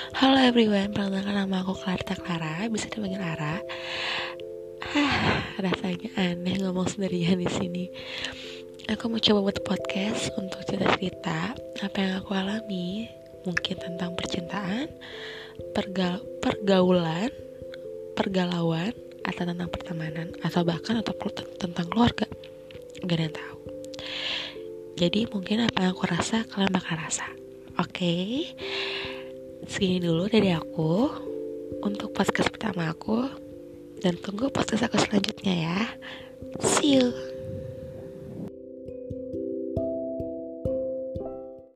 Halo everyone, perkenalkan nama aku Clarta Clara, bisa dipanggil Ara. Hah, rasanya aneh ngomong sendirian di sini. Aku mau coba buat podcast untuk cerita-cerita apa yang aku alami, mungkin tentang percintaan, pergal pergaulan, pergalauan, atau tentang pertemanan, atau bahkan atau tentang keluarga. Gak ada yang tahu. Jadi mungkin apa yang aku rasa kalian bakal rasa. Oke. Okay? Segini dulu dari aku untuk podcast pertama aku. Dan tunggu podcast aku selanjutnya ya. See you